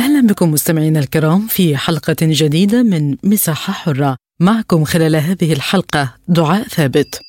أهلا بكم مستمعينا الكرام في حلقة جديدة من مساحة حرة. معكم خلال هذه الحلقة دعاء ثابت.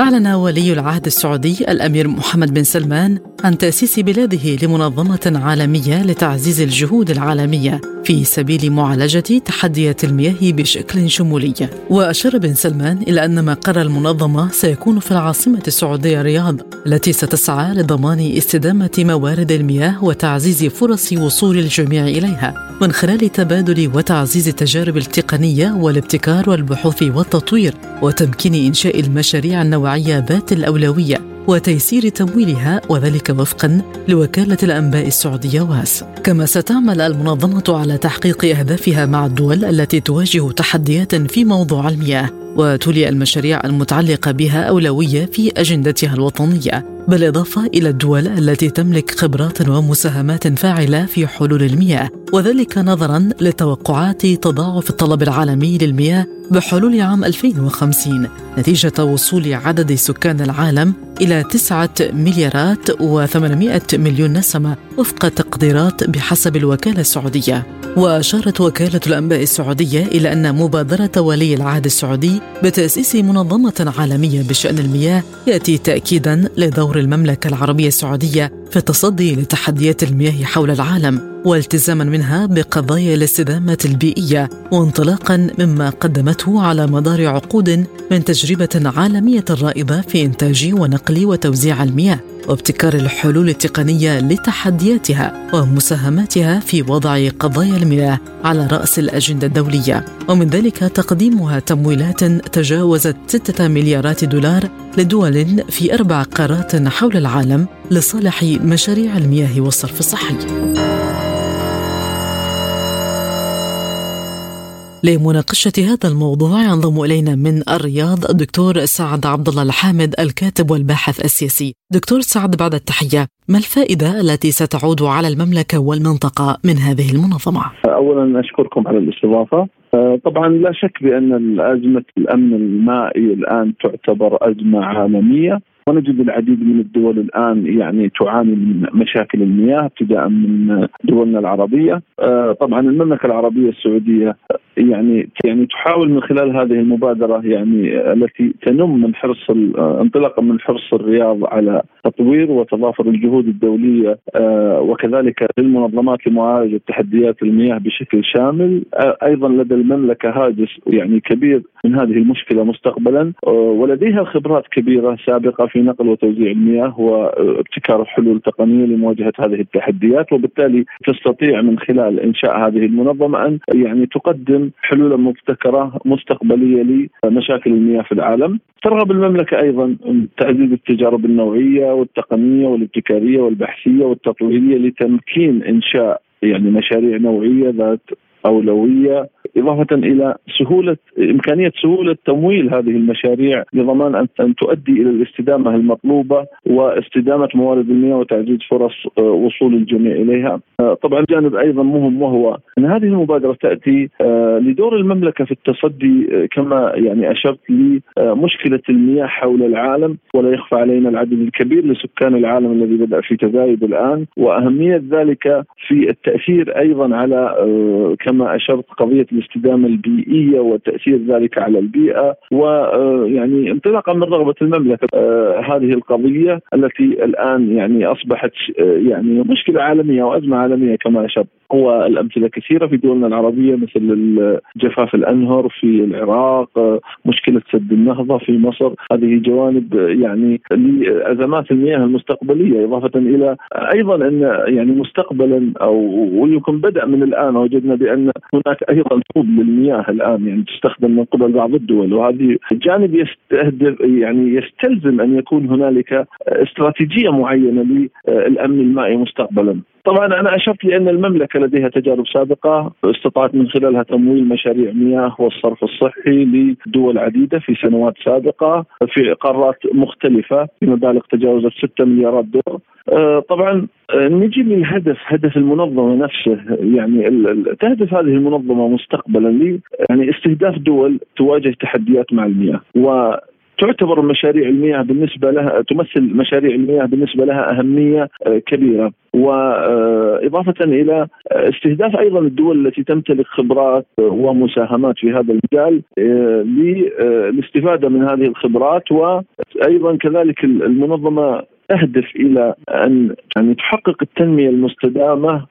أعلن ولي العهد السعودي الأمير محمد بن سلمان عن تأسيس بلاده لمنظمة عالمية لتعزيز الجهود العالمية. في سبيل معالجة تحديات المياه بشكل شمولي. وأشار بن سلمان إلى أن مقر المنظمة سيكون في العاصمة السعودية رياض التي ستسعى لضمان استدامة موارد المياه وتعزيز فرص وصول الجميع إليها. من خلال تبادل وتعزيز التجارب التقنية والابتكار والبحوث والتطوير وتمكين إنشاء المشاريع النوعية ذات الأولوية. وتيسير تمويلها وذلك وفقا لوكالة الأنباء السعودية واس. كما ستعمل المنظمة على تحقيق أهدافها مع الدول التي تواجه تحديات في موضوع المياه. وتولي المشاريع المتعلقة بها أولوية في أجندتها الوطنية بالإضافة إلى الدول التي تملك خبرات ومساهمات فاعلة في حلول المياه وذلك نظرا لتوقعات تضاعف الطلب العالمي للمياه بحلول عام 2050 نتيجة وصول عدد سكان العالم إلى 9 مليارات و800 مليون نسمة وفق تقديرات بحسب الوكالة السعودية. وأشارت وكالة الأنباء السعودية إلى أن مبادرة ولي العهد السعودي بتأسيس منظمة عالمية بشأن المياه يأتي تأكيدا لدور المملكة العربية السعودية في التصدي لتحديات المياه حول العالم والتزاما منها بقضايا الاستدامة البيئية وانطلاقا مما قدمته على مدار عقود من تجربة عالمية رائدة في إنتاج ونقل وتوزيع المياه وابتكار الحلول التقنية لتحدياتها ومساهماتها في وضع قضايا المياه على رأس الأجندة الدولية. ومن ذلك تقديمها تمويلات تجاوزت 6 مليارات دولار لدول في أربع قارات حول العالم لصالح مشاريع المياه والصرف الصحي لمناقشة هذا الموضوع ينضم إلينا من الرياض الدكتور سعد عبد الله الحامد الكاتب والباحث السياسي. دكتور سعد بعد التحية، ما الفائدة التي ستعود على المملكة والمنطقة من هذه المنظمة؟ أولا أشكركم على الاستضافة. طبعا لا شك بأن أزمة الأمن المائي الآن تعتبر أزمة عالمية ونجد العديد من الدول الآن يعني تعاني من مشاكل المياه ابتداء من دولنا العربية. طبعا المملكة العربية السعودية يعني يعني تحاول من خلال هذه المبادرة يعني التي تنم من حرص انطلاقا من حرص الرياض على تطوير وتضافر الجهود الدولية وكذلك للمنظمات لمعالجة تحديات المياه بشكل شامل. أيضا لدى المملكة هاجس يعني كبير من هذه المشكلة مستقبلا ولديها خبرات كبيرة سابقة في نقل وتوزيع المياه وابتكار حلول تقنية لمواجهة هذه التحديات وبالتالي تستطيع من خلال إنشاء هذه المنظمة أن يعني تقدم حلولا مبتكرة مستقبلية لمشاكل المياه في العالم. ترغب المملكة أيضا تعزيز التجارب النوعية والتقنية والابتكارية والبحثية والتطويرية لتمكين إنشاء يعني مشاريع نوعية ذات أولوية إضافة إلى سهوله إمكانية سهولة تمويل هذه المشاريع لضمان ان أن تؤدي إلى الاستدامة المطلوبة واستدامة موارد المياه وتعزيز فرص وصول الجميع إليها. طبعا جانب أيضا مهم وهو أن هذه المبادرة تأتي لدور المملكة في التصدي كما يعني أشرت لمشكله المياه حول العالم ولا يخفى علينا العدد الكبير لسكان العالم الذي بدأ في تزايد الآن وأهمية ذلك في التأثير أيضا على كما أشرت قضية الاستدامة البيئية وتأثير ذلك على البيئة ويعني انطلاقا من رغبة المملكة هذه القضية التي الآن يعني أصبحت يعني مشكلة عالمية وأزمة عالمية كما اشرت والامثله كثيرة في دولنا العربية مثل جفاف الأنهر في العراق مشكلة سد النهضة في مصر هذه جوانب يعني لأزمات المياه المستقبلية إضافة إلى أيضا أن يعني مستقبلا أو ويمكن بدأ من الآن وجدنا بأن هناك أيضا حوض للمياه الآن يعني تستخدم من قبل بعض الدول وهذه جانب يستهدف يعني يستلزم أن يكون هنالك استراتيجية معينة للأمن المائي مستقبلا. طبعا أنا أشرت لأن المملكة لديها تجارب سابقة استطاعت من خلالها تمويل مشاريع مياه والصرف الصحي لدول عديدة في سنوات سابقة في قارات مختلفة بمبالغ تجاوزت 6 مليارات دولار. آه، طبعا آه، نجي للهدف هدف المنظمة نفسه يعني تهدف هذه المنظمة مستقبلا يعني استهداف دول تواجه تحديات مع المياه و تعتبر مشاريع المياه بالنسبة لها تمثل مشاريع المياه بالنسبة لها أهمية آه، كبيرة. واضافه إلى استهداف أيضا الدول التي تمتلك خبرات ومساهمات في هذا المجال للاستفاده من هذه الخبرات وأيضا كذلك المنظمة تهدف إلى أن يعني تحقق التنمية المستدامة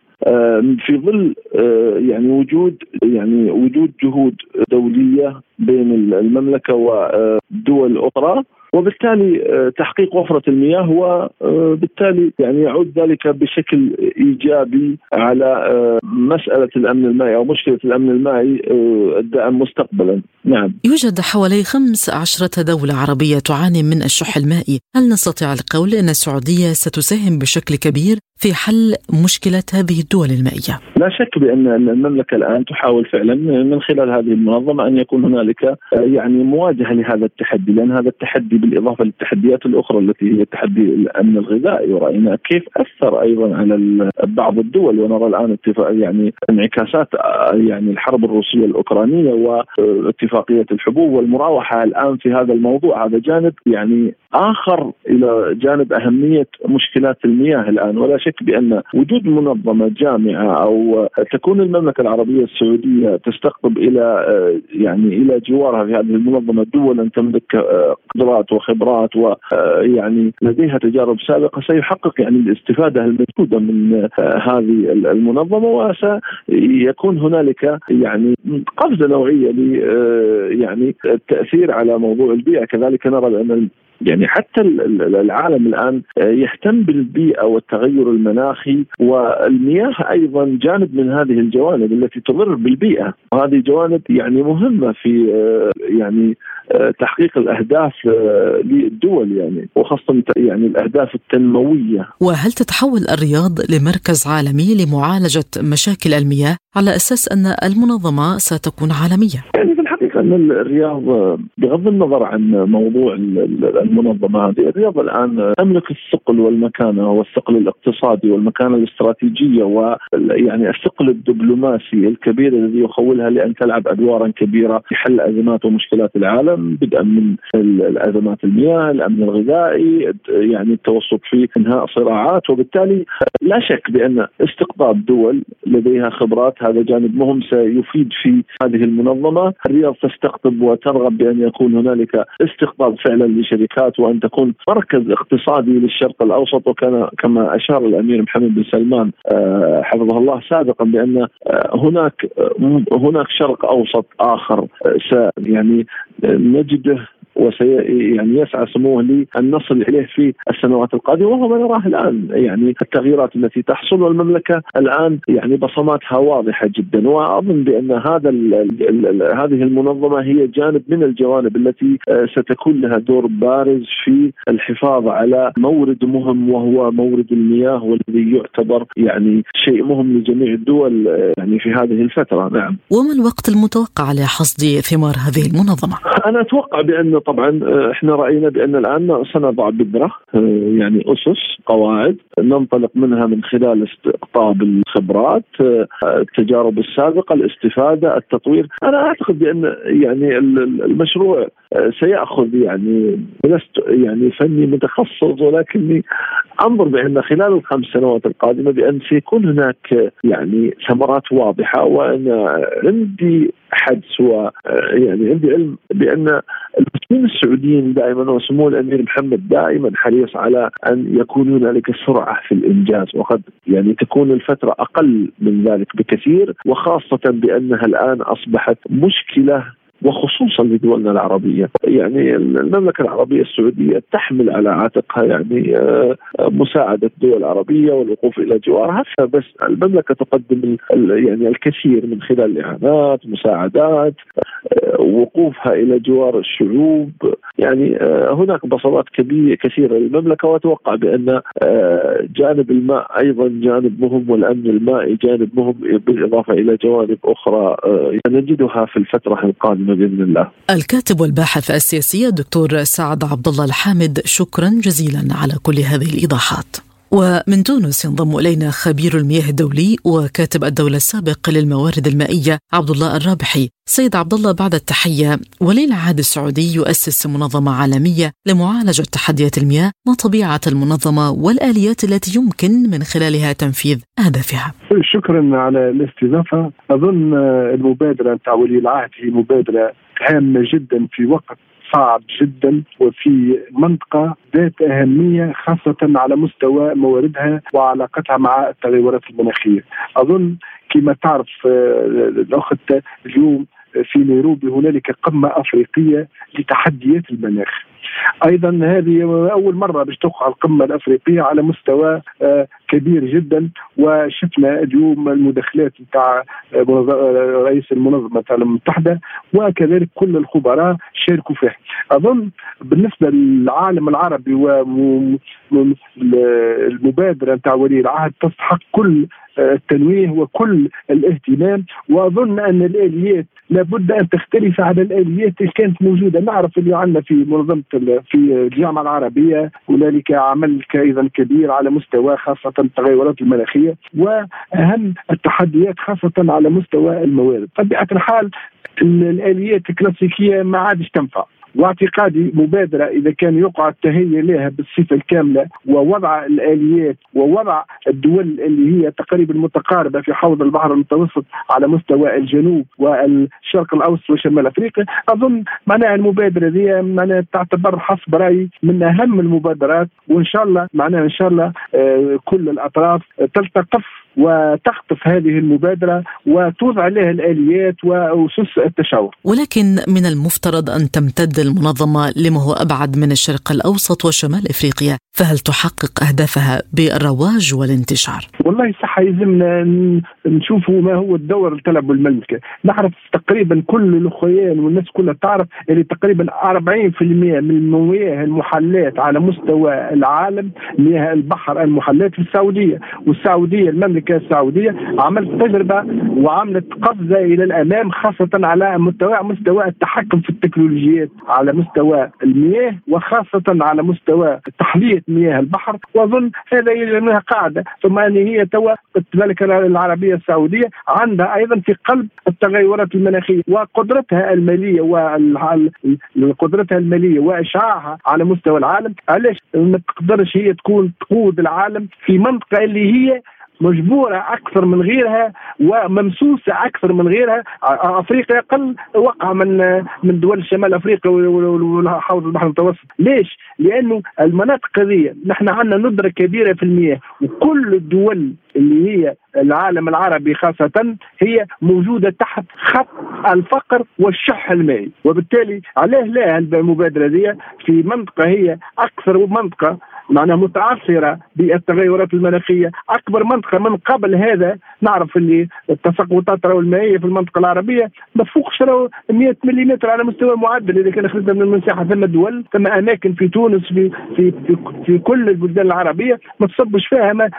في ظل يعني وجود يعني وجود جهود دولية بين المملكة ودول أخرى وبالتالي تحقيق وفرة المياه وبالتالي يعني يعود ذلك بشكل إيجابي على مسألة الأمن المائي أو مشكلة الأمن المائي الدائم مستقبلا. نعم. يوجد حوالي خمس عشرة دولة عربية تعاني من الشح المائي. هل نستطيع القول أن السعودية ستساهم بشكل كبير؟ في حل مشكلة هذه الدول المائية؟ لا شك بأن المملكة الآن تحاول فعلا من خلال هذه المنظمة أن يكون هنالك يعني مواجهة لهذا التحدي لأن هذا التحدي بالإضافة للتحديات الأخرى التي هي تحدي الأمن الغذائي. ورأينا كيف أثر أيضا على بعض الدول. ونرى الآن اتفاق يعني انعكاسات يعني الحرب الروسية الأوكرانية واتفاقية الحبوب والمراوحة الآن في هذا الموضوع. هذا جانب يعني آخر إلى جانب أهمية مشكلات المياه الآن. ولا شك بأن وجود منظمة جامعة أو تكون المملكة العربية السعودية تستقطب إلى يعني إلى جوارها في هذه المنظمة دولا تملك قدرات وخبرات ويعني لديها تجارب سابقة سيحقق يعني الاستفادة الموجوده من هذه المنظمة وسيكون هنالك يعني قفزة نوعية ل يعني التاثير على موضوع البيئه كذلك نرى بأن يعني حتى العالم الآن يهتم بالبيئة والتغير المناخي والمياه أيضا جانب من هذه الجوانب التي تضر بالبيئة، وهذه جوانب يعني مهمة في يعني تحقيق الأهداف للدول يعني وخاصة يعني الأهداف التنموية. وهل تتحول الرياض لمركز عالمي لمعالجة مشاكل المياه على أساس أن المنظمة ستكون عالمية؟ يعني في الحقيقة ان الرياض بغض النظر عن موضوع المنظمة هذه، الرياض الآن تملك الثقل والمكانة والثقل الاقتصادي والمكانة الاستراتيجية ويعني الثقل الدبلوماسي الكبير الذي يخولها لأن تلعب أدوارا كبيرة في حل أزمات ومشكلات العالم بدءا من الازمات المياه، الأمن الغذائي، يعني التوسط في إنهاء صراعات وبالتالي لا شك بأن استقطاب دول لديها خبرات هذا جانب مهم سيفيد في هذه المنظمة، الرياض تستقطب وترغب بأن يكون هنالك استقطاب فعلا لشركات وأن تكون مركز اقتصادي للشرق الأوسط. وكان كما أشار الأمير محمد بن سلمان آه، حفظه الله سابقا بأن آه، هناك آه، هناك شرق أوسط آخر يعني نجده وسي يعني يسعى سموه لأن نصل إليه في السنوات القادمة وهو ما نراه الآن يعني التغييرات التي تحصل والمملكة الآن يعني بصماتها واضحة جدا وأظن بأن هذا ال ال ال هذه المنظمة هي جانب من الجوانب التي آه، ستكون لها دور بارز في الحفاظ على مورد مهم وهو مورد المياه والذي يعتبر يعني شيء مهم لجميع الدول آه، يعني في هذه الفترة نعم. وما الوقت المتوقع لحصد ثمار هذه المنظمة؟ أنا أتوقع بأن طبعا آه، إحنا رأينا بأن الآن سنضع بذره آه، يعني أسس قواعد ننطلق منها من خلال استقطاب الخبرات آه، التجارب السابقة الاستفادة التطوير. أنا أعتقد بأن يعني المشروع سيأخذ يعني لست يعني فني متخصص ولكني أنظر بأن خلال الخمس سنوات القادمة بأن سيكون هناك يعني ثمرات واضحة وأنا عندي حدس و يعني عندي علم بأن المسلمين السعوديين دائما وسمو الأمير محمد دائما حريص على أن يكون هنالك سرعة في الإنجاز وقد يعني تكون الفترة أقل من ذلك بكثير وخاصة بأنها الآن أصبحت مشكلة وخصوصا لدولنا العربية، يعني المملكة العربية السعودية تحمل على عاتقها يعني آه، مساعدة الدول العربية والوقوف إلى جوارها، بس المملكة تقدم يعني الكثير من خلال اعانات، مساعدات، آه، وقوفها إلى جوار الشعوب، يعني آه، هناك بصمات كبيرة كثيرة للمملكة وأتوقع بأن جانب الماء أيضا جانب مهم والأمن المائي جانب مهم بالإضافة إلى جوانب أخرى نجدها في الفترة القادمة. بإذن الله. الكاتب والباحث السياسي الدكتور سعد عبد الله الحامد شكرا جزيلا على كل هذه الإيضاحات. ومن تونس ينضم إلينا خبير المياه الدولي وكاتب الدولة السابق للموارد المائية عبد الله الرابحي. سيد عبد الله بعد التحية ولي العهد السعودي يؤسس منظمة عالمية لمعالجة تحديات المياه، ما طبيعة المنظمة والآليات التي يمكن من خلالها تنفيذ أهدافها؟ شكرا على الاستضافة، أظن المبادرة نتاع ولي العهد هي مبادرة هامة جدا في وقت صعب جدا وفي منطقة ذات أهمية خاصة على مستوى مواردها وعلاقتها مع التغيرات المناخية. أظن كما تعرف آه، الأخت اليوم في نيروبي هنالك قمة أفريقية لتحديات المناخ. أيضا هذه أول مرة باش تقع القمة الأفريقية على مستوى آه، كبير جدا وشفنا اليوم المداخلات نتاع آه، رئيس المنظمة المتحدة وكذلك كل الخبراء شاركوا فيه. أظن بالنسبة للعالم العربي والمبادره نتاع ولي العهد تستحق كل التنويه وكل الاهتمام وأظن أن الآليات لابد أن تختلف عن الآليات اللي كانت موجودة. نعرف اللي عندنا في منظمة في الجامعة العربية هنالك عمل أيضا كبير على مستوى خاصة التغيرات المناخيه وأهم التحديات خاصة على مستوى الموارد. طبيعه الحال الآليات الكلاسيكية ما عادش تنفع. واعتقادي مبادرة إذا كان يقع التهيئ لها بالصفة الكاملة ووضع الآليات ووضع الدول اللي هي تقريبا متقاربة في حوض البحر المتوسط على مستوى الجنوب والشرق الأوسط وشمال أفريقيا أظن معناها المبادرة دي معناها تعتبر حسب رأيي من أهم المبادرات وإن شاء الله معناها إن شاء الله آه، كل الأطراف تلتقف وتخطف هذه المبادرة وتوضع لها الآليات وأسس التشاور. ولكن من المفترض أن تمتد المنظمة لما هو أبعد من الشرق الأوسط وشمال إفريقيا، فهل تحقق أهدافها بالرواج والانتشار؟ والله صح يلزمنا نشوفوا ما هو الدور اللي تلعبه المملكه، نعرف تقريبا كل الأخوان والناس كلها تعرف اللي تقريبا 40% من المياه المحلات على مستوى العالم مياه البحر المحلات في السعودية، والسعودية المملكة المملكه السعودية عملت تجربة وعملت قفزة إلى الأمام خاصة على مستوى مستوى التحكم في التكنولوجيات على مستوى المياه وخاصة على مستوى تحلية مياه البحر. وأظن هذا لأنها قاعدة. ثم أن هي توا المملكه العربية السعودية عندها أيضا في قلب التغيرات المناخية وقدرتها المالية وقدرتها المالية وإشعاعها على مستوى العالم. علاش؟ ما تقدرش هي تكون تقود العالم في منطقة اللي هي مجبورة أكثر من غيرها وممسوسه أكثر من غيرها. أفريقيا أقل وقع من من دول شمال أفريقيا وحوض البحر المتوسط. ليش؟ لأنه المناطق هذه نحن عندنا ندرة كبيرة في المياه وكل الدول اللي هي العالم العربي خاصة هي موجودة تحت خط الفقر والشح المائي. وبالتالي عليه لا المبادرة دي في منطقة هي أكثر منطقة معناها متعثرة بالتغيرات المناخية. أكبر منطقة من قبل هذا نعرف اللي التساقطات المائية في المنطقة العربية ما تفوقش 100 ملم على مستوى معدل. إذا كان أخذنا من المساحة ثم دول ثم أماكن في تونس في في في, في كل البلدان العربية ما تصبش فيها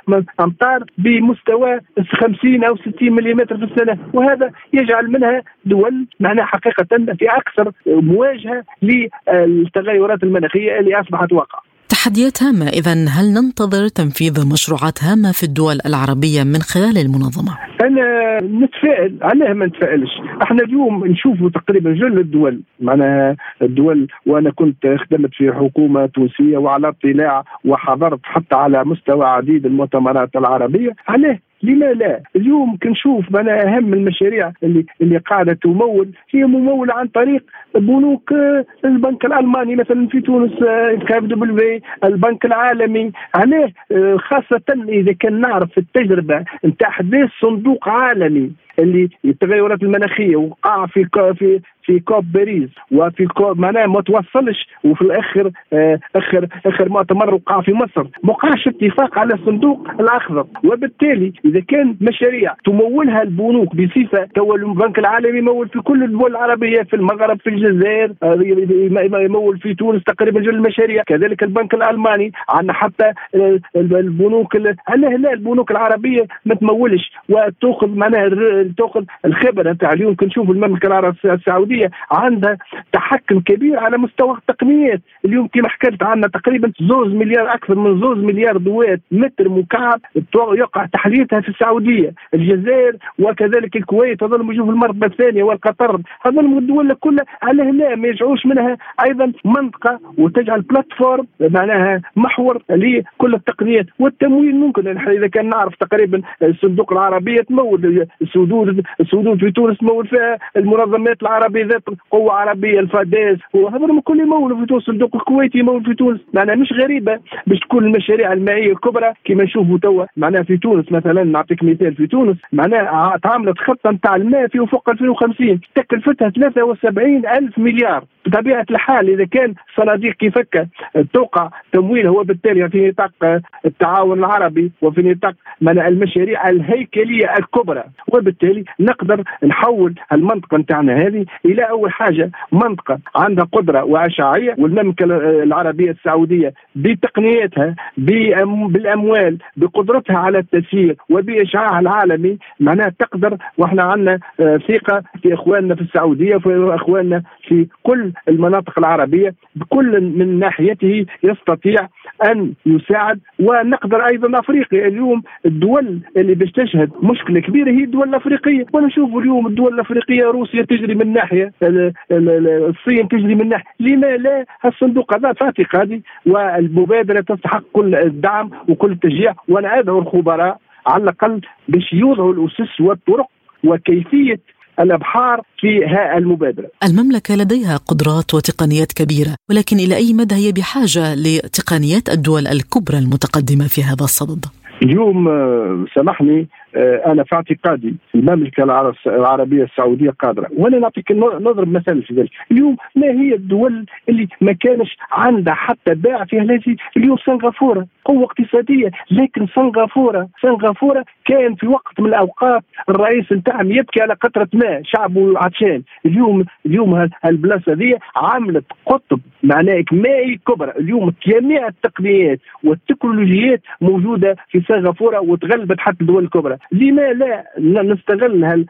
أمطار بمستوى 50 أو 60 ملم في السنة. وهذا يجعل منها دول معناها حقيقة في أكثر مواجهة للتغيرات المناخية اللي أصبحت واقع تحديات هامة إذا هل ننتظر تنفيذ مشروعات هامة في الدول العربية من خلال المنظمة؟ أنا نتفائل علاه ما نتفائلش. إحنا اليوم نشوفوا تقريبا جل الدول. معناها الدول وأنا كنت خدمت في حكومة تونسية وعلى اطلاع وحضرت حتى على مستوى عديد المؤتمرات العربية. علاه لما لا؟ اليوم كنشوف أنا أهم المشاريع اللي اللي قاعدة تمول هي ممولة عن طريق بنوك آه، البنك الألماني مثلا في تونس KfW البنك العالمي عليه آه، خاصة إذا كان نعرف التجربة نتاع احداث صندوق عالمي اللي التغيرات المناخية وقع في في في COP باريس وفي COP معناها ما توصلش وفي الآخر آه اخر آخر مؤتمر وقع في مصر. ما وقعش اتفاق على الصندوق الأخضر. وبالتالي إذا كان مشاريع تمولها البنوك بصفة تو البنك العالمي يمول في كل الدول العربية في المغرب في الجزائر آه يمول في تونس تقريبا جل المشاريع. كذلك البنك الألماني عندنا حتى البنوك لا لا البنوك العربية ما تمولش. وتأخذ معناها تاخذ الخبرة نتاع اليوم. كنشوف المملكة العربية السعودية عندها تحكم كبير على مستوى التقنيات. اليوم كما حكيت عندنا تقريبا زوز مليار أكثر من زوز مليار دوات متر مكعب يقع تحليتها في السعودية. الجزائر وكذلك الكويت هذول يجوا في المرتبة الثانية والقطر. هذول الدول كلها على هنا ما يرجعوش منها أيضا منطقة وتجعل plateforme معناها محور لكل التقنيات. والتمويل ممكن. إذا كان نعرف تقريبا الصندوق العربيه تمول السدود السدود في تونس تمول فيها المنظمات العربية ذات قوة عربية الفاداس وهذول كل يمولوا في تونس الصندوق الكويتي يمول في تونس. معناها مش غريبة باش تكون المشاريع المائية الكبرى كما نشوفوا توا. معناها في تونس مثلا نعطيك مثال في تونس. معناها تعاملت خطه نتاع الماء في افق 2050 تكلفتها 73 ألف مليار. بطبيعة الحال إذا كان صناديق كيفك توقع تمويلها وبالتالي في نطاق التعاون العربي وفي نطاق المشاريع الهيكلية الكبرى. وبالتالي نقدر نحول المنطقة نتاعنا هذه إلى أول حاجة منطقة عندها قدرة واشعاعيه والمملكة العربية السعودية بتقنياتها بالأموال بقدرتها على التسيير وباشعاعها العالمي معناها تقدر وإحنا عندنا آه، ثقة في إخواننا في السعودية وفي إخواننا في كل المناطق العربية بكل من ناحيته يستطيع أن يساعد ونقدر أيضا أفريقيا. اليوم الدول اللي باش تشهد مشكلة كبيرة هي الدول الأفريقية. ونشوف اليوم الدول الأفريقية روسيا تجري من ناحية الصين تجري من ناحية. لما لا الصندوق هذا في اعتقادي والمبادرة تستحق كل الدعم وكل التشجيع وأنا ادعو الخبراء على الأقل باش يوضعوا الأسس والطرق وكيفية الإبحار في المبادرة. المملكة لديها قدرات وتقنيات كبيرة، ولكن إلى أي مدى هي بحاجة لتقنيات الدول الكبرى المتقدمة في هذا الصدد؟ اليوم آه، سامحني أنا في اعتقادي المملكة العربية السعودية قادرة. وأنا نعطيك نضرب مثال في ذلك. اليوم ما هي الدول اللي ما كانش عندها حتى باع في هذه اليوم سنغافورة قوة اقتصادية. لكن سنغافوره سنغافورة كان في وقت من الأوقات الرئيس نتاعهم يبكي على قطرة ماء شعبه عطشان. اليوم اليوم البلاصه هذه عملت قطب معناه مائي كبرى. اليوم جميع التقنيات والتكنولوجيات موجودة في سنغافورة وتغلبت حتى الدول الكبرى. لما لا نستغل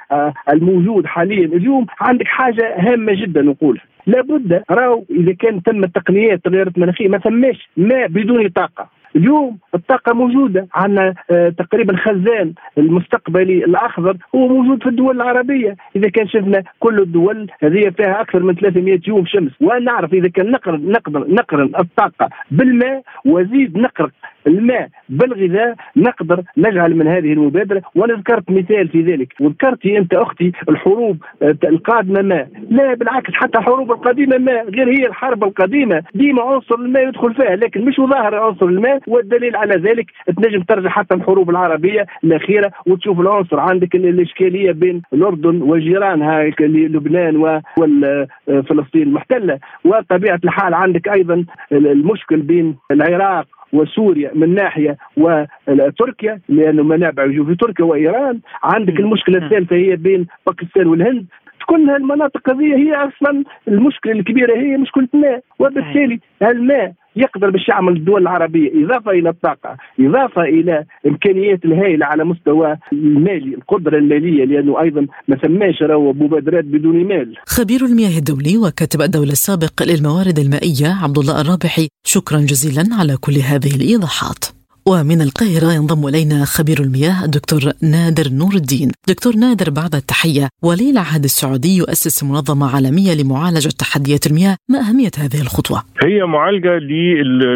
الموجود حاليا. اليوم عندك حاجة هامة جدا نقولها لابد راهو إذا كان تم التقنيات تغيرت المناخية ما ثماش ماء بدون طاقة. اليوم الطاقة موجودة عندنا آه تقريبا خزان المستقبلي الأخضر. هو موجود في الدول العربية. إذا كان شفنا كل الدول هذه فيها أكثر من 300 يوم شمس. ونعرف إذا كان نقدر نقدر نقرن الطاقة بالماء وزيد نقرن الماء بالغذاء نقدر نجعل من هذه المبادرة وأنا ذكرت مثال في ذلك. وذكرت أنت أختي الحروب آه، القادمة ما. لا بالعكس حتى الحروب القديمة ما. غير هي الحرب القديمة. ديما عنصر الماء يدخل فيها لكن مش ظاهر عنصر الماء. والدليل على ذلك تنجم ترجع حتى الحروب العربية الأخيرة وتشوف العنصر. عندك الإشكالية بين الأردن وجيرانها لبنان وفلسطين المحتلة. وطبيعة الحال عندك أيضا المشكل بين العراق وسوريا من ناحية وتركيا لأنه منابع يجوا في تركيا وإيران. عندك المشكلة الثالثه هي بين باكستان والهند. كل هالمناطق هذه هي أصلا المشكلة الكبيرة هي مشكلة الماء وبالتالي الماء يقدر باش يعمل الدول العربية. إضافة إلى الطاقة إضافة إلى إمكانيات الهائلة على مستوى المالي القدرة المالية لأنه أيضا ما ثماش راهو مبادرات بدون مال. خبير المياه الدولي وكاتب الدولة السابق للموارد المائية عبد الله الرابحي شكرا جزيلا على كل هذه الإيضاحات. ومن القاهرة ينضم إلينا خبير المياه الدكتور نادر نور الدين دكتور نادر بعد التحية ولي العهد السعودي يؤسس منظمة عالمية لمعالجة تحديات المياه ما أهمية هذه الخطوة؟ هي معالجة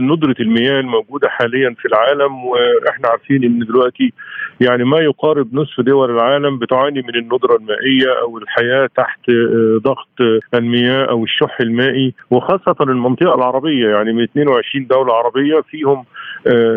لندرة المياه الموجودة حاليا في العالم وإحنا عارفين أن دلوقتي يعني ما يقارب نصف دول العالم بتعاني من الندرة المائية أو الحياة تحت ضغط المياه أو الشح المائي وخاصة المنطقة العربية. يعني من 22 دولة عربية فيهم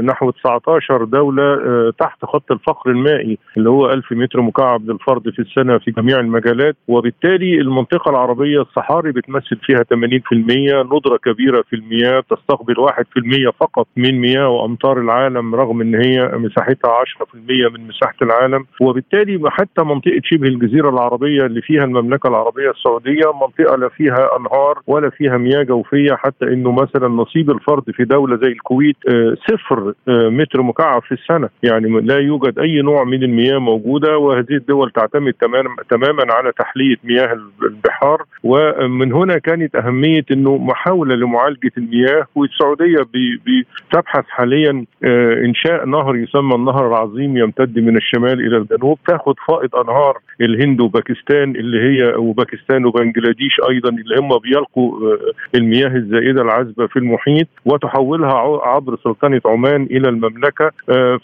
نحو 19 دولة تحت خط الفقر المائي اللي هو 1000 متر مكعب للفرد في السنة في جميع المجالات. وبالتالي المنطقة العربية الصحاري بتمثل فيها 80% ندرة كبيرة في المياه تستقبل 1% فقط من مياه وأمطار العالم رغم أن هي مساحتها 10% من مساحة العالم. وبالتالي حتى منطقة شبه الجزيرة العربية اللي فيها المملكة العربية السعودية منطقة لا فيها أنهار ولا فيها مياه جوفية حتى أنه مثلا نصيب الفرد في دولة زي الكويت صفر متر مكعب في السنة. يعني لا يوجد أي نوع من المياه موجودة وهذه الدول تعتمد تماما على تحلية مياه البحار. ومن هنا كانت أهمية أنه محاولة لمعالجة المياه. والسعودية بتبحث حاليا إنشاء نهر يسمى النهر العظيم يمتد من الشمال إلى الجنوب تاخذ فائض أنهار الهند وباكستان اللي هي وباكستان وبنجلاديش أيضا اللي هم بيلقوا المياه الزائدة العذبة في المحيط وتحولها عبر سلطنة عمان إلى المملكة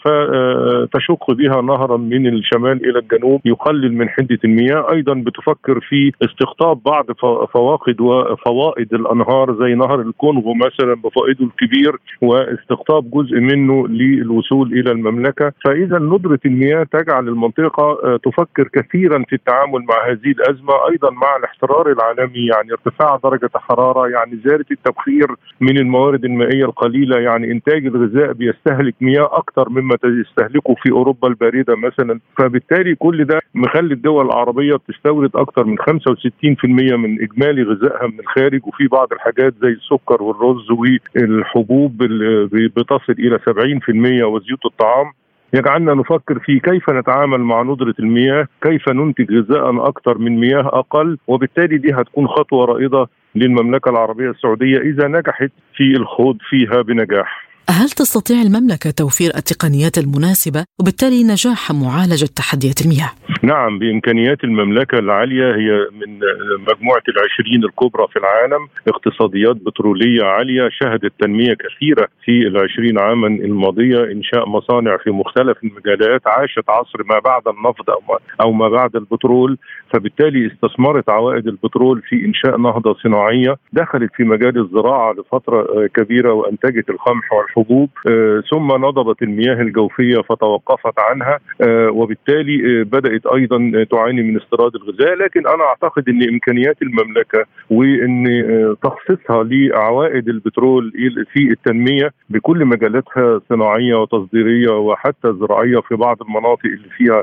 فتشق بها نهرا من الشمال إلى الجنوب يقلل من حدة المياه. أيضا بتفكر في استقطاب بعض فواقد وفوائد الأنهار زي نهر الكونغو مثلا بفائده الكبير واستقطاب جزء منه للوصول إلى المملكة. فإذا ندرة المياه تجعل المنطقة تفكر كثيرا في التعامل مع هذه الأزمة أيضا مع الاحترار العالمي يعني ارتفاع درجة الحرارة يعني زيادة التبخير من الموارد المائية القليلة يعني إنتاج الغذاء بيستهلك مياه أكثر مما يستهلكه في أوروبا الباردة مثلا. فبالتالي كل ده مخلي الدول العربية بتستورد أكثر من 65% من إجمالي غذائها من الخارج وفي بعض الحاجات زي السكر والرز والحبوب بتصل إلى 70% وزيوت الطعام. يجعلنا نفكر في كيف نتعامل مع ندرة المياه كيف ننتج غذاء أكثر من مياه أقل وبالتالي دي هتكون خطوة رائدة للمملكة العربية السعودية إذا نجحت في الخوض فيها بنجاح. هل تستطيع المملكة توفير التقنيات المناسبة وبالتالي نجاح معالجة تحديات المياه؟ نعم بإمكانيات المملكة العالية هي من مجموعة العشرين الكبرى في العالم اقتصاديات بترولية عالية شهدت تنمية كثيرة في العشرين عاما الماضية إنشاء مصانع في مختلف المجالات عاشت عصر ما بعد النفط أو ما, بعد البترول فبالتالي استثمرت عوائد البترول في إنشاء نهضة صناعية دخلت في مجال الزراعة لفترة كبيرة وأنتجت القمح والحبوب ثم نضبت المياه الجوفية فتوقفت عنها وبالتالي بدأت أيضا تعاني من استيراد الغذاء. لكن أنا أعتقد إن إمكانيات المملكة وإن تخصيصها لعوائد البترول في التنمية بكل مجالاتها صناعية وتصديرية وحتى زراعية في بعض المناطق اللي فيها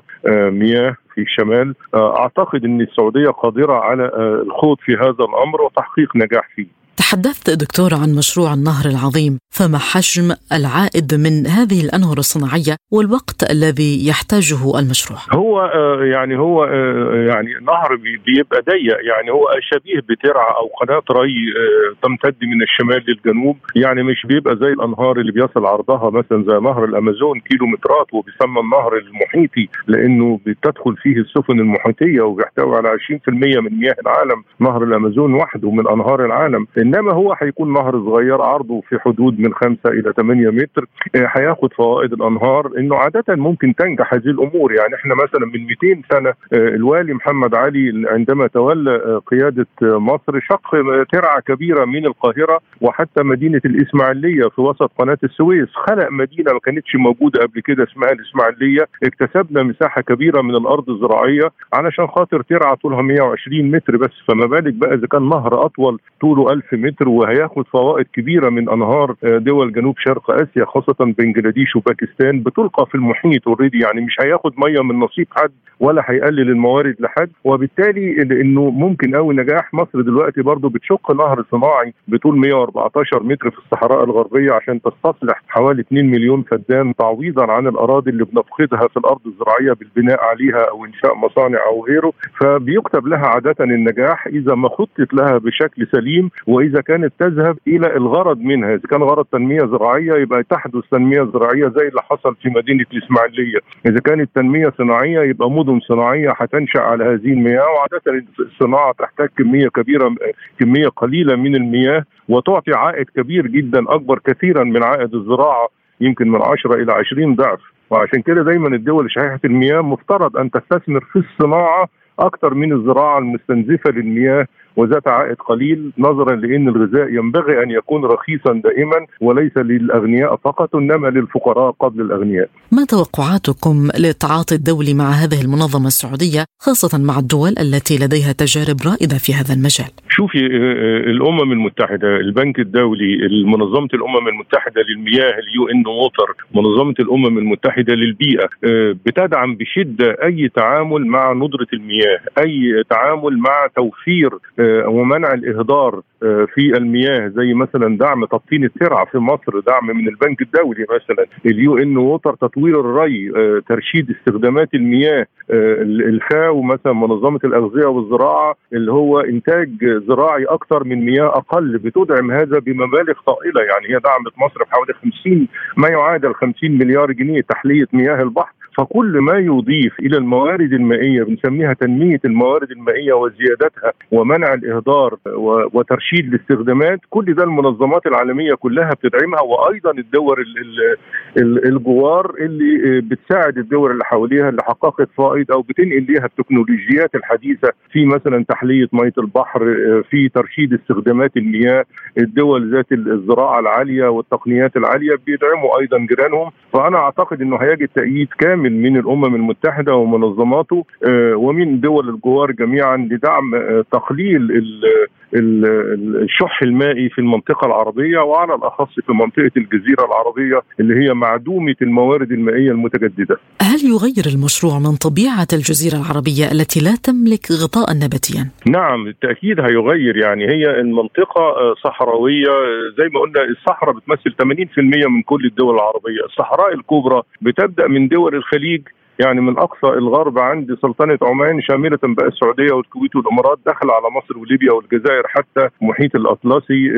مياه في الشمال أعتقد إن السعودية قادرة على الخوض في هذا الأمر وتحقيق نجاح فيه. تحدثت دكتور عن مشروع النهر العظيم فما حجم العائد من هذه الأنهر الصناعية والوقت الذي يحتاجه المشروع؟ هو يعني هو يعني نهر بيبقى ضيق يعني هو شبيه بترعة أو قناة ري تمتد من الشمال للجنوب يعني مش بيبقى زي الأنهار اللي بيصل عرضها مثلا زي نهر الأمازون كيلومترات وبيسمى النهر المحيطي لأنه بتدخل فيه السفن المحيطية وبيحتوي على 20% من مياه العالم نهر الأمازون وحده من أنهار العالم. انما هو هيكون نهر صغير عرضه في حدود من 5 إلى 8 متر هياخد فوائد الأنهار إنه عادة ممكن تنجح هذه الأمور. يعني إحنا مثلا من 200 سنة الوالي محمد علي عندما تولى قيادة مصر شق ترعة كبيرة من القاهرة وحتى مدينة الإسماعيلية في وسط قناة السويس. خلق مدينة ما كانتش موجودة قبل كده اسمها الإسماعيلية. اكتسبنا مساحة كبيرة من الأرض الزراعية علشان خاطر ترعة طولها 120 متر بس. فما بالك بقى إذا كان نهر أطول طوله 1000 متر. متر وهياخد فوائد كبيرة من أنهار دول جنوب شرق آسيا خاصة بنجلاديش وباكستان بتلقى في المحيط اوريدي يعني مش هياخد مية من نصيب حد ولا هيقلل الموارد لحد. وبالتالي إنه ممكن قوي نجاح مصر دلوقتي برضو بتشق نهر صناعي بطول 114 متر في الصحراء الغربية عشان تستصلح حوالي 2 مليون فدان تعويضا عن الأراضي اللي بنفقدها في الأرض الزراعية بالبناء عليها أو إنشاء مصانع أو غيره. فبيكتب لها عادة النجاح إذا ما خطط لها بشكل سليم وإذا كانت تذهب إلى الغرض منها إذا كان غرض تنمية زراعية يبقى تحدث تنمية زراعية زي اللي حصل في مدينة الإسماعيلية. إذا كانت تنمية صناعية يبقى مدن صناعية هتنشأ على هذه المياه وعادة الصناعة تحتاج كمية كبيرة كمية قليلة من المياه وتعطي عائد كبير جدا أكبر كثيرا من عائد الزراعة يمكن من 10 إلى 20 ضعف. وعشان كده دايما الدول شحيحه المياه مفترض أن تستثمر في الصناعة أكثر من الزراعة المستنزفة للمياه. وذات عائد قليل نظرا لأن الغذاء ينبغي أن يكون رخيصا دائما وليس للأغنياء فقط إنما للفقراء قبل الأغنياء. ما توقعاتكم للتعاطي الدولي مع هذه المنظمة السعودية خاصة مع الدول التي لديها تجارب رائدة في هذا المجال؟ شوفي الأمم المتحدة، البنك الدولي، منظمة الأمم المتحدة للمياه ال UN Water، منظمة الأمم المتحدة للبيئة بتدعم بشدة أي تعامل مع ندرة المياه، أي تعامل مع توفير ومنع الإهدار في المياه زي مثلا دعم تبطين الترعة في مصر دعم من البنك الدولي مثلا ال UN Water تطوير الري ترشيد استخدامات المياه الفاو مثلا منظمة الأغذية والزراعة اللي هو إنتاج زراعي أكثر من مياه أقل بتدعم هذا بمبالغ طائلة. يعني هي دعمت مصر بحوالي 50 ما يعادل 50 مليار جنيه تحلية مياه البحر. فكل ما يضيف إلى الموارد المائية بنسميها تنمية الموارد المائية وزيادتها ومنع الإهدار وترشيد الاستخدامات كل ده المنظمات العالمية كلها بتدعمها وأيضا الدول الجوار اللي بتساعد الدول اللي حواليها حققت فائض أو بتنقل ليها التكنولوجيات الحديثة في مثلا تحلية مية البحر في ترشيد استخدامات المياه الدول ذات الزراعة العالية والتقنيات العالية بيدعموا أيضا جيرانهم فأنا أعتقد إنه هيجد تأييد كامل كامل من الأمم المتحدة ومنظماته ومن دول الجوار جميعا لدعم تقليل الشح المائي في المنطقة العربية وعلى الأخص في منطقة الجزيرة العربية اللي هي معدومة الموارد المائية المتجددة. هل يغير المشروع من طبيعة الجزيرة العربية التي لا تملك غطاء نباتيا؟ نعم بالتأكيد هيغير يعني هي المنطقة صحراوية زي ما قلنا الصحراء بتمثل 80% من كل الدول العربية، الصحراء الكبرى بتبدأ من دول الخليج يعني من أقصى الغرب عند سلطنة عمان شاملة بقى السعودية والكويت والإمارات داخل على مصر وليبيا والجزائر حتى المحيط الأطلسي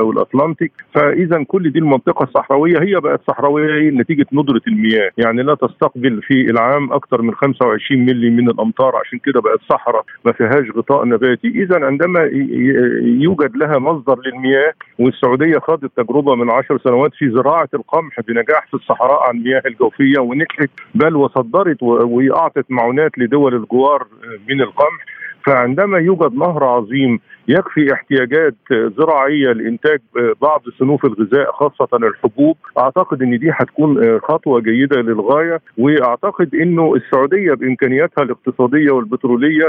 أو الاطلنطي فإذا كل دي المنطقة الصحراوية هي بقت صحراوية نتيجة ندرة المياه. يعني لا تستقبل في العام أكثر من 25 ملي من الأمطار عشان كده بقت صحراء ما فيهاش غطاء نباتي. إذا عندما يوجد لها مصدر للمياه والسعودية خاضت تجربة من 10 سنوات في زراعة القمح بنجاح في الصحراء عن المياه الجوفية ونجحت بل وصدرت صدرت وأعطت معونات لدول الجوار من القمح. فعندما يوجد نهر عظيم يكفي احتياجات زراعية لإنتاج بعض صنوف الغذاء خاصة الحبوب أعتقد إن دي هتكون خطوة جيدة للغاية وأعتقد إنه السعودية بإمكانياتها الاقتصادية والبترولية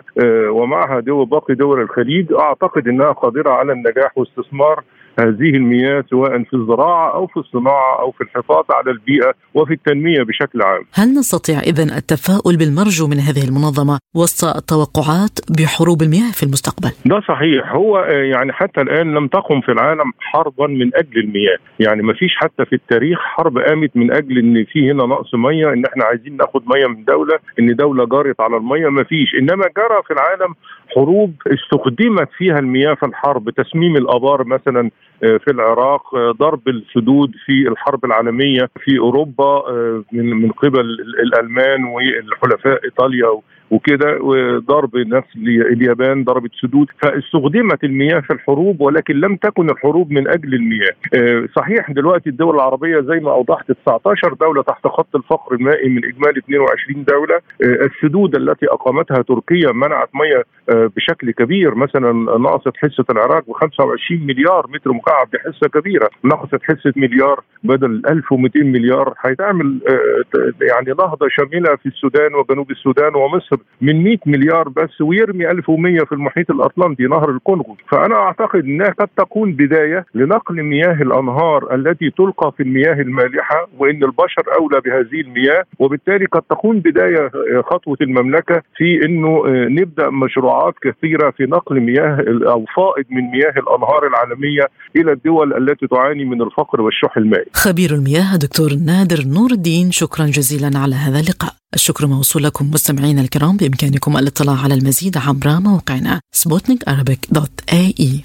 ومعها دول باقي دول الخليج أعتقد إنها قادرة على النجاح واستثمار هذه المياه سواء في الزراعة أو في الصناعة أو في الحفاظ على البيئة وفي التنمية بشكل عام. هل نستطيع اذا التفاؤل بالمرجو من هذه المنظمة وسط التوقعات بحروب المياه في المستقبل؟ ده صحيح هو يعني حتى الآن لم تقم في العالم حربا من أجل المياه، يعني ما فيش حتى في التاريخ حرب قامت من أجل إن في هنا نقص ميه إن إحنا عايزين ناخد ميه من دولة إن دولة جارت على الميه ما فيش إنما جرى في العالم حروب استخدمت فيها المياه في الحرب تسميم الآبار مثلا في العراق ضرب السدود في الحرب العالمية في أوروبا من من قبل الألمان والحلفاء إيطاليا وكده وضرب نفس اليابان ضربت سدود. فاستخدمت المياه في الحروب ولكن لم تكن الحروب من أجل المياه. صحيح دلوقتي الدول العربية زي ما أوضحت 19 دولة تحت خط الفقر المائي من إجمالي 22 دولة. السدود التي أقامتها تركيا منعت ميه بشكل كبير. مثلا نقصت حصة العراق ب 25 مليار متر مكعب دي حصه كبيرة. نقصت حصة مليار بدل 1200 مليار. هيتعمل يعني نهضه شاملة في السودان وجنوب السودان ومصر. يقترب من 100 مليار بس ويرمي 1100 في المحيط الأطلنطي نهر الكونغو فأنا أعتقد إنها قد تكون بداية لنقل مياه الأنهار التي تلقى في المياه المالحة وإن البشر أولى بهذه المياه وبالتالي قد تكون بداية خطوة المملكة في إنه نبدأ مشروعات كثيرة في نقل مياه أو فائض من مياه الأنهار العالمية إلى الدول التي تعاني من الفقر والشح المائي. خبير المياه دكتور نادر نور الدين شكرا جزيلا على هذا اللقاء. الشكر موصول لكم مستمعينا الكرام بإمكانكم الاطلاع على المزيد عبر موقعنا اي